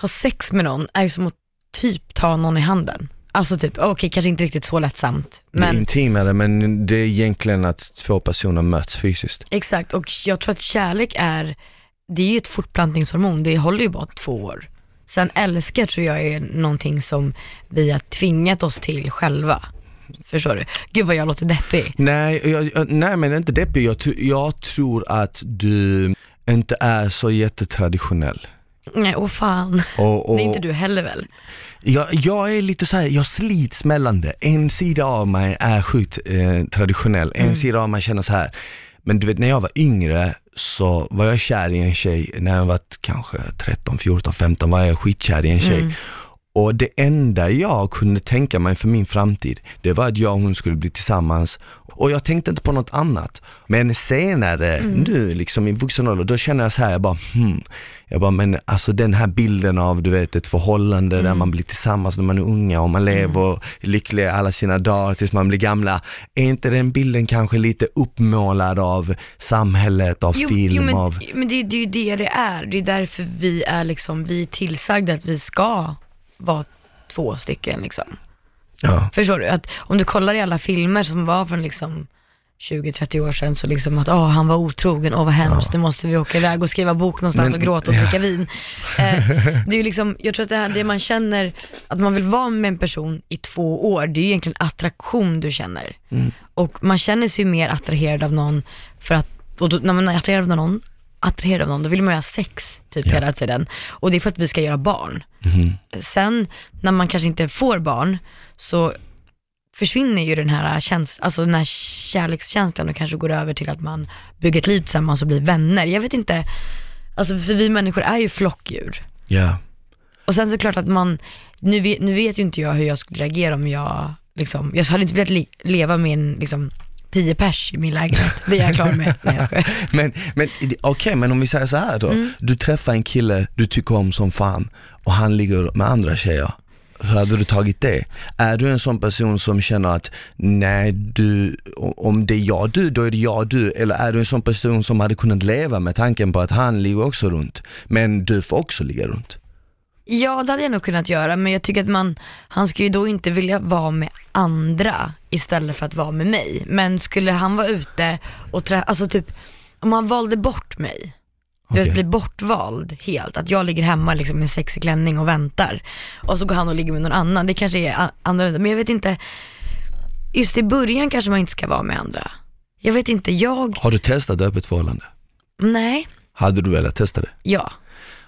ha sex med någon är ju som att typ ta någon i handen. Alltså typ, okej kanske inte riktigt så lättsamt Det är men intimare men det är egentligen att två personer möts fysiskt. exakt och jag tror att kärlek är, det är ju ett fortplantningshormon, det håller ju bara två år. Sen älska tror jag är någonting som vi har tvingat oss till själva. Förstår du? Gud vad jag låter deppig. Nej, jag, jag, nej men inte deppig, jag, jag tror att du inte är så jättetraditionell. Nej, åh fan. Och, och, Det är inte du heller väl? Jag, jag är lite så här, jag slits mellan det. En sida av mig är sjukt eh, traditionell, en sida av mig känner så här. men du vet när jag var yngre så var jag kär i en tjej, när jag var kanske 13, 14, 15 var jag skitkär i en tjej. Och det enda jag kunde tänka mig för min framtid, det var att jag och hon skulle bli tillsammans. Och jag tänkte inte på något annat. Men senare, nu liksom i vuxen ålder, då känner jag så här, jag bara hmm. Jag bara, men alltså den här bilden av du vet ett förhållande där man blir tillsammans när man är unga och man lever lyckliga alla sina dagar tills man blir gamla. Är inte den bilden kanske lite uppmålad av samhället, av film, men, av... men det, det är ju det det är. Det är därför vi är liksom, vi är tillsagda att vi ska vara två stycken liksom. Ja. Förstår du? Att om du kollar i alla filmer som var från liksom 20-30 år sedan så liksom att åh han var otrogen, åh vad hemskt, nu måste vi åka iväg och skriva bok någonstans Men- och gråta och dricka vin. Eh, det är ju liksom, jag tror att det, här, det man känner, att man vill vara med en person i två år, det är ju egentligen attraktion du känner. Och man känner sig ju mer attraherad av någon för att, och då, när man är attraherad av någon, attraherad av någon, då vill man ju ha sex typ hela tiden. Och det är för att vi ska göra barn. Sen när man kanske inte får barn så försvinner ju den här, käns- alltså den här kärlekskänslan och kanske går över till att man bygger ett liv tillsammans och blir vänner. Jag vet inte, alltså för vi människor är ju flockdjur. Ja. Och sen så klart att man, nu vet, nu vet ju inte jag hur jag skulle reagera om jag, liksom, jag hade inte velat leva med en, liksom, tio pers i min lägenhet. Det är jag klar med. Nej jag skojar. Men, men okej, men om vi säger så här då. Mm. Du träffar en kille du tycker om som fan och han ligger med andra tjejer. Hur hade du tagit det? Är du en sån person som känner att nej, du, om det är jag du, då är det jag du. Eller är du en sån person som hade kunnat leva med tanken på att han ligger också runt, men du får också ligga runt? Ja det hade jag nog kunnat göra men jag tycker att man, han ska ju då inte vilja vara med andra istället för att vara med mig. Men skulle han vara ute och träffa, alltså typ om han valde bort mig, du vet bli bortvald helt, att jag ligger hemma liksom med sexig klänning och väntar och så går han och ligger med någon annan, det kanske är a- annorlunda men jag vet inte just i början kanske man inte ska vara med andra. Jag vet inte, jag, Har du testat öppet förhållande? nej, Hade du velat testa det? ja.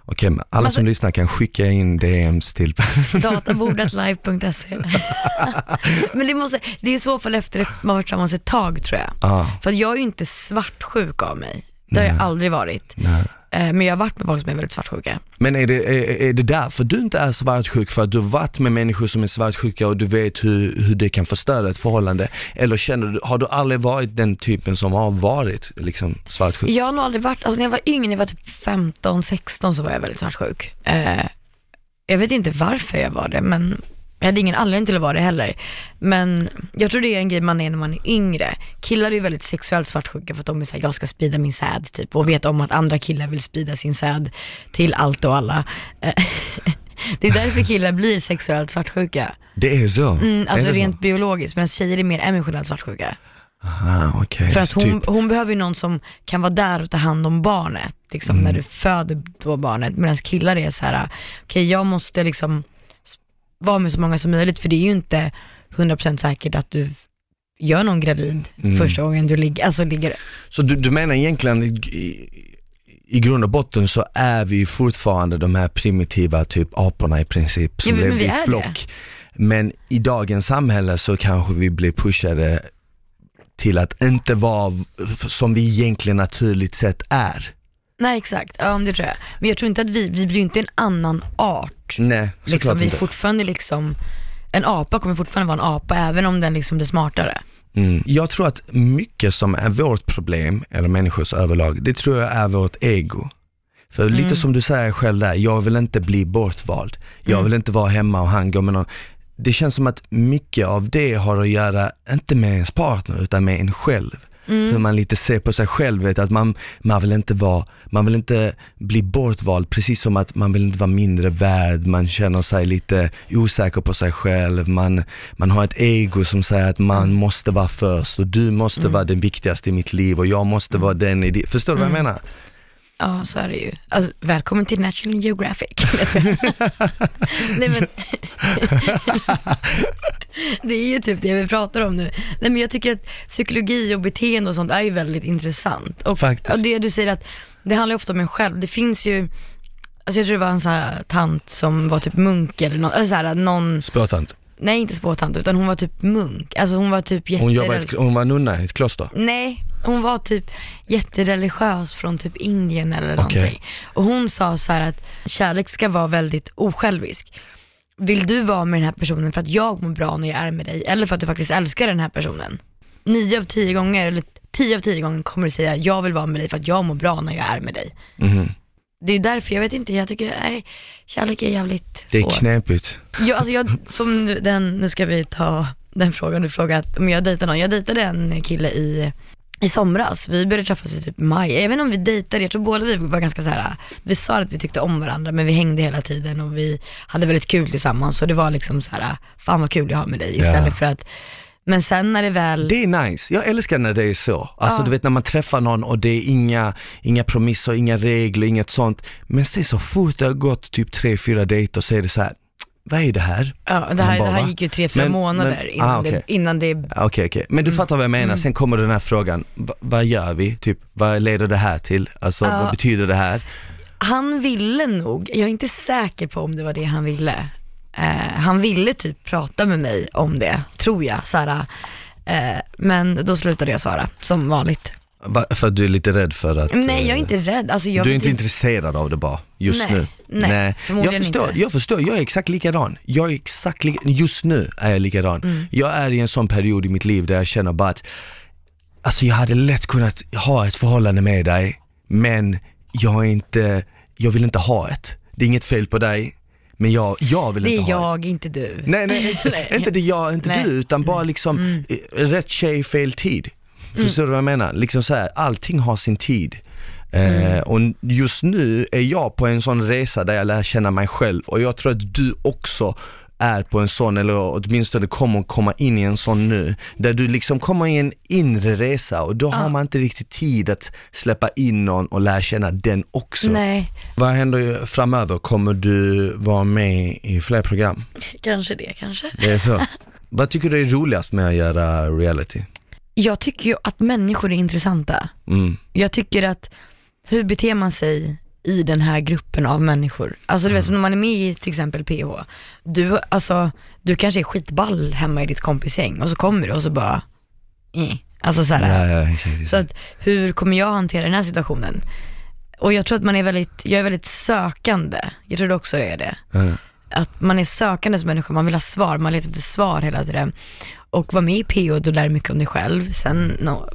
Okej, men alla Alltså- som lyssnar kan skicka in DMs till Databordatlive.se Men det måste, det är i så fall efter att man varit tillsammans ett tag tror jag. Ja, För jag är ju inte svartsjuk av mig. Det har jag aldrig varit. nej. Eh, Men jag har varit med folk som är väldigt svartsjuka. Men är det, är, är det därför du inte är svartsjuk? För att du har varit med människor som är svartsjuka och du vet hur, hur det kan förstöra ett förhållande? Eller känner du, har du aldrig varit den typen som har varit liksom svartsjuk? Jag har nog aldrig varit, alltså när jag var yngre, när jag var typ 15, 16 så var jag väldigt svartsjuk. Eh, jag vet inte varför jag var det, men jag hade ingen anledning till att vara det heller. Men jag tror det är en grej man är när man är yngre. Killar är ju väldigt sexuellt svartsjuka för att de är såhär, jag ska sprida min säd typ och vet om att andra killar vill sprida sin säd till allt och alla. Det är därför killar blir sexuellt svartsjuka. Det är så? Mm, alltså är rent så? biologiskt, medan tjejer är mer emotionellt svartsjuka. Ah, okej. För att hon, typ, hon behöver ju någon som kan vara där och ta hand om barnet, liksom Mm. när du föder då barnet. Medan killar är så här: okej jag måste liksom vara med så många som möjligt, för det är ju inte 100% säkert att du gör någon gravid Mm. första gången du ligger, alltså ligger, så du, du menar egentligen i, i, grund och botten så är vi fortfarande de här primitiva typ aporna i princip som Ja, lever i är det. flock. Men i dagens samhälle så kanske vi blir pushade till att inte vara som vi egentligen naturligt sett är. Nej exakt, ja det tror jag. Men jag tror inte att vi, vi blir ju inte en annan art. Nej, såklart Liksom, vi är inte. fortfarande liksom, en apa kommer fortfarande vara en apa även om den liksom blir smartare. Mm. Jag tror att mycket som är vårt problem, eller människors överlag, det tror jag är vårt ego. För lite Mm. som du säger själv där, jag vill inte bli bortvald. Jag Mm. vill inte vara hemma och han går med någon. Det känns som att mycket av det har att göra, inte med ens partner, utan med en själv. Mm. Hur man lite ser på sig själv, vet, att man, man vill inte vara, man vill inte bli bortvald, precis som att man vill inte vara mindre värd, man känner sig lite osäker på sig själv, man, man har ett ego som säger att man Mm. måste vara först och du måste vara den viktigaste i mitt liv och jag måste vara den i ditt, förstår du vad jag Mm. menar? Ja, så är det ju. Alltså, välkommen till National Geographic. Nej men, det är ju typ det vi pratar om nu. Nej men jag tycker att psykologi och beteende och sånt är ju väldigt intressant. Och, Faktiskt. och det du säger att det handlar ju ofta om en själv. Det finns ju, alltså jag tror det var en sån här tant som var typ munk eller någon, eller så här, någon, Spåtant. nej inte spåtant utan hon var typ munk. Alltså hon var typ jätte... Hon, ett, hon var nunna i ett kloster. Nej, hon var typ jättereligiös från typ Indien eller någonting. Och hon sa så här att kärlek ska vara väldigt osjälvisk. Vill du vara med den här personen för att jag mår bra när jag är med dig eller för att du faktiskt älskar den här personen? Nio av tio gånger, eller tio av tio gånger kommer du säga jag vill vara med dig för att jag mår bra när jag är med dig. Mhm. Det är därför, jag vet inte, jag tycker, nej, kärlek är jävligt Det är svårt. knepigt. Jag, alltså jag, som nu, den, nu ska vi ta den frågan du frågat om jag dejtar någon. Jag dejtade en kille i, i somras. Vi började träffas i typ maj. Jag vet inte om vi dejtade, jag tror båda vi var ganska så här. vi sa att vi tyckte om varandra men vi hängde hela tiden och vi hade väldigt kul tillsammans. Och det var liksom så här, fan vad kul jag har med dig istället Ja. för att, men sen när det väl, Det är nice, jag älskar när det är så. Alltså Ja. du vet när man träffar någon och det är inga, inga promisser, inga regler, inget sånt. Men se så fort det har gått typ tre, fyra dejter så är det så här. Vad är det här? ja, det, här, bara, det här gick ju tre, fyra månader men- innan, ah, okej. det, innan det, Okej, okej. Men du Mm. fattar vad jag menar. Sen kommer den här frågan, Va, vad gör vi? Typ, vad leder det här till? Alltså Ja. vad betyder det här? han ville nog, jag är inte säker på om det var det han ville. Eh, han ville typ prata med mig om det, tror jag. Såhär, eh, men då slutade jag svara, som vanligt. Va, för att du är lite rädd för att... Nej jag är eh, inte rädd. Alltså, jag du är inte intresserad av det bara, just Nej, nu? nej, förmodligen jag förstår, inte. jag förstår, jag är exakt likadan. Jag är exakt li- just nu är jag likadan. Mm. Jag är i en sån period i mitt liv där jag känner bara att, alltså jag hade lätt kunnat ha ett förhållande med dig, men jag är inte, jag vill inte ha ett. Det är inget fel på dig, men jag, jag vill Det inte är ha ett. jag, inte du. Nej, nej, inte, Nej. inte det jag, inte Nej. Mm. du, utan bara liksom eh, rätt tjej, fel tid. Förstår du vad jag menar? Liksom så här, allting har sin tid. Mm. Eh, och just nu är jag på en sån resa där jag lär känna mig själv och jag tror att du också är på en sån, eller åtminstone kommer komma in i en sån nu, där du liksom kommer i en inre resa och då har man inte riktigt tid att släppa in någon och lära känna den också. Nej, Vad händer framöver? Kommer du vara med i fler program? kanske det kanske. Det är så? Vad tycker du är roligast med att göra reality? Jag tycker ju att människor är intressanta. Mm. Jag tycker att, hur beter man sig i den här gruppen av människor? Alltså du vet, som när man är med i till exempel PH. Du, alltså, du kanske är skitball hemma i ditt kompisgäng och så kommer du och så bara, eh. Alltså så här, Ja, ja, exakt. Så att hur kommer jag hantera den här situationen? Och jag tror att man är väldigt, jag är väldigt sökande. Jag tror också det är det. Ja. Att man är sökande som människa, man vill ha svar, man letar efter svar hela tiden. Och vara med i PO, då lär du mycket om dig själv. Sen no,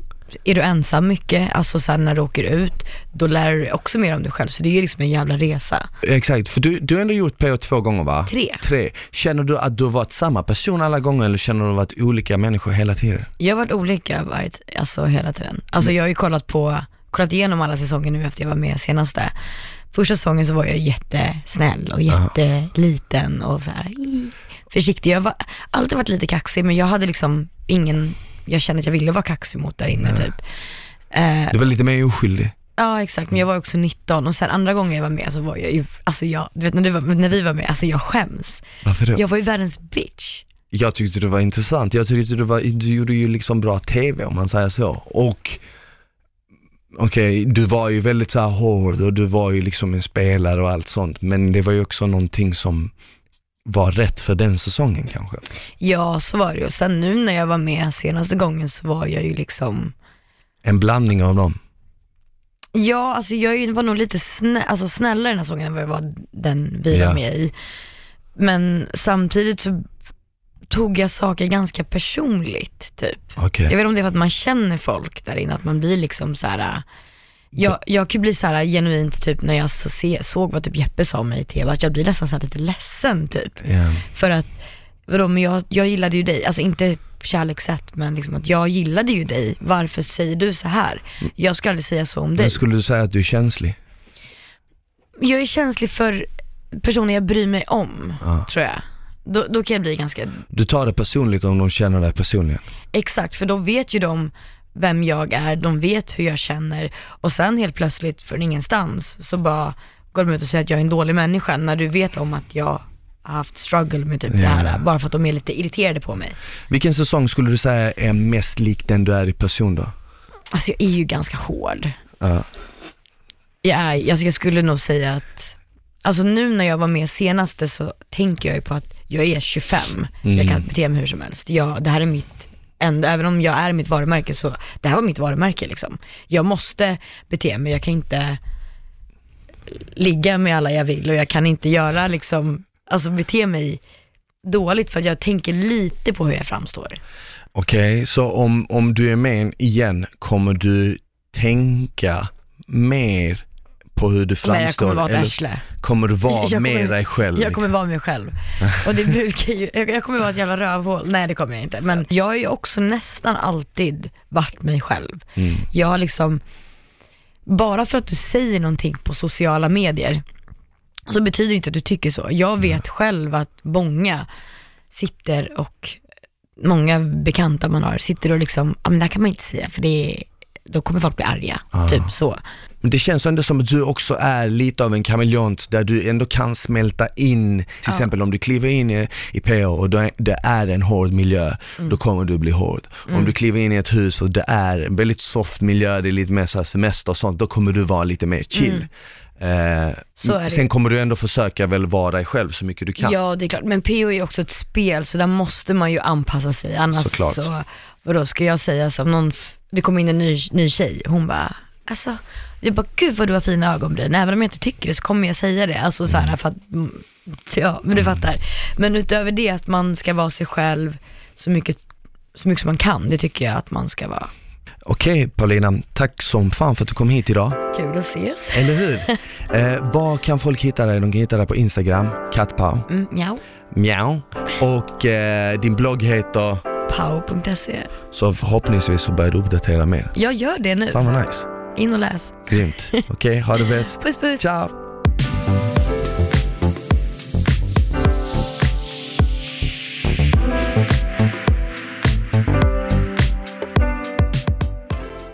är du ensam mycket, alltså sen när du åker ut, då lär du dig också mer om dig själv. Så det är ju liksom en jävla resa. Exakt, för du, du har ändå gjort PH två gånger va? Tre. Tre. Känner du att du har varit samma person alla gånger eller känner du att du har varit olika människor hela tiden? Jag har varit olika varit, alltså hela tiden. Alltså jag har ju kollat på, kollat igenom alla säsonger nu efter jag var med senaste. Första säsongen så var jag jättesnäll och jätteliten och så här försiktig. Jag har alltid varit lite kaxig men jag hade liksom ingen, jag kände att jag ville vara kaxig mot där inne typ. Eh, Du var lite mer oskyldig. ja exakt, men jag var också 19 och sen andra gången jag var med så var jag ju, alltså jag, du vet när, du var, när vi var med, alltså jag skäms. Varför då? Jag, Jag var ju världens bitch. tyckte det var intressant, jag tyckte du, var, du gjorde ju liksom bra TV om man säger så. Och okej, du var ju väldigt så här hård och du var ju liksom en spelare och allt sånt. Men det var ju också någonting som var rätt för den säsongen kanske. Ja så var det ju. Sen nu när jag var med senaste gången så var jag ju liksom En blandning av dem. Ja, alltså jag var nog lite snä, alltså snällare den här säsongen än vad jag var den vi Ja. var med i. Men samtidigt så tog jag saker ganska personligt typ. Okej. Jag vet inte om det är för att man känner folk där inne, att man blir liksom så här. Jag, jag kan bli så här genuint typ när jag så se, såg vad typ Jeppe sa om mig i TV, att jag blir nästan så här lite ledsen typ. Ja. För att, vadå, men jag, jag gillade ju dig, alltså inte kärlekssätt men liksom att jag gillade ju dig, varför säger du så här? Jag skulle aldrig säga så om dig. Men skulle du säga att du är känslig? Jag är känslig för personer jag bryr mig om, Ja. tror jag. Då, då kan jag bli ganska, Du tar det personligt om de känner dig personligen? exakt, för då vet ju de vem jag är, de vet hur jag känner och sen helt plötsligt från ingenstans så bara går de ut och säger att jag är en dålig människa när du vet om att jag har haft struggle med typ det Ja. här, bara för att de är lite irriterade på mig. Vilken säsong skulle du säga är mest lik den du är i person då? Alltså jag är ju ganska hård. Ja. Jag, är, alltså jag skulle nog säga att, alltså nu när jag var med senaste så tänker jag ju på att jag är 25, jag kan bete mig hur som helst. Jag, det här är mitt, ändå, även om jag är mitt varumärke så, det här var mitt varumärke liksom. Jag måste bete mig, jag kan inte ligga med alla jag vill och jag kan inte göra liksom, alltså bete mig dåligt för att jag tänker lite på hur jag framstår. Okej, så om, om du är med igen, kommer du tänka mer på hur du framstår? Men jag kommer vara ett arsle. kommer du vara Jag kommer- med dig själv? Jag kommer liksom? vara mig själv. Och det brukar ju, jag kommer vara ett jävla rövhål. Nej det kommer jag inte. Men jag har ju också nästan alltid varit mig själv. Mm. Jag har liksom, bara för att du säger någonting på sociala medier så betyder det inte att du tycker så. Jag vet själv att många sitter och, många bekanta man har, sitter och liksom, ja men det här kan man inte säga för det är, då kommer folk bli arga. Typ så. Men det känns ändå som att du också är lite av en kameleont där du ändå kan smälta in, till exempel om du kliver in i, i PH och det är en hård miljö, Mm. då kommer du bli hård. Om du kliver in i ett hus och det är en väldigt soft miljö, det är lite mer så semester och sånt, då kommer du vara lite mer chill. Eh, Mm. Det. sen kommer du ändå försöka väl vara dig själv så mycket du kan. Ja det är klart, men PO är också ett spel så där måste man ju anpassa sig annars Såklart. så, vadå ska jag säga som någon, det kommer in en ny, ny tjej, hon bara, alltså, jag bara gud vad du har fina ögonbryn, även om jag inte tycker det så kommer jag säga det, alltså så här, för att, mm, ja men du fattar. Men utöver det att man ska vara sig själv så mycket, så mycket som man kan, det tycker jag att man ska vara. Okej Paulina, tack som fan för att du kom hit idag. Kul att ses. Eller hur? eh, var kan folk hitta dig? De kan hitta dig på Instagram, kattpau, Mm, ja, mjau. Och eh, din blogg heter, pow.se. så förhoppningsvis så börjar du uppdatera mer. Jag gör det nu, Fan vad nice. in och läs. Grymt. Okej, ha det bäst. Puss puss. Ciao!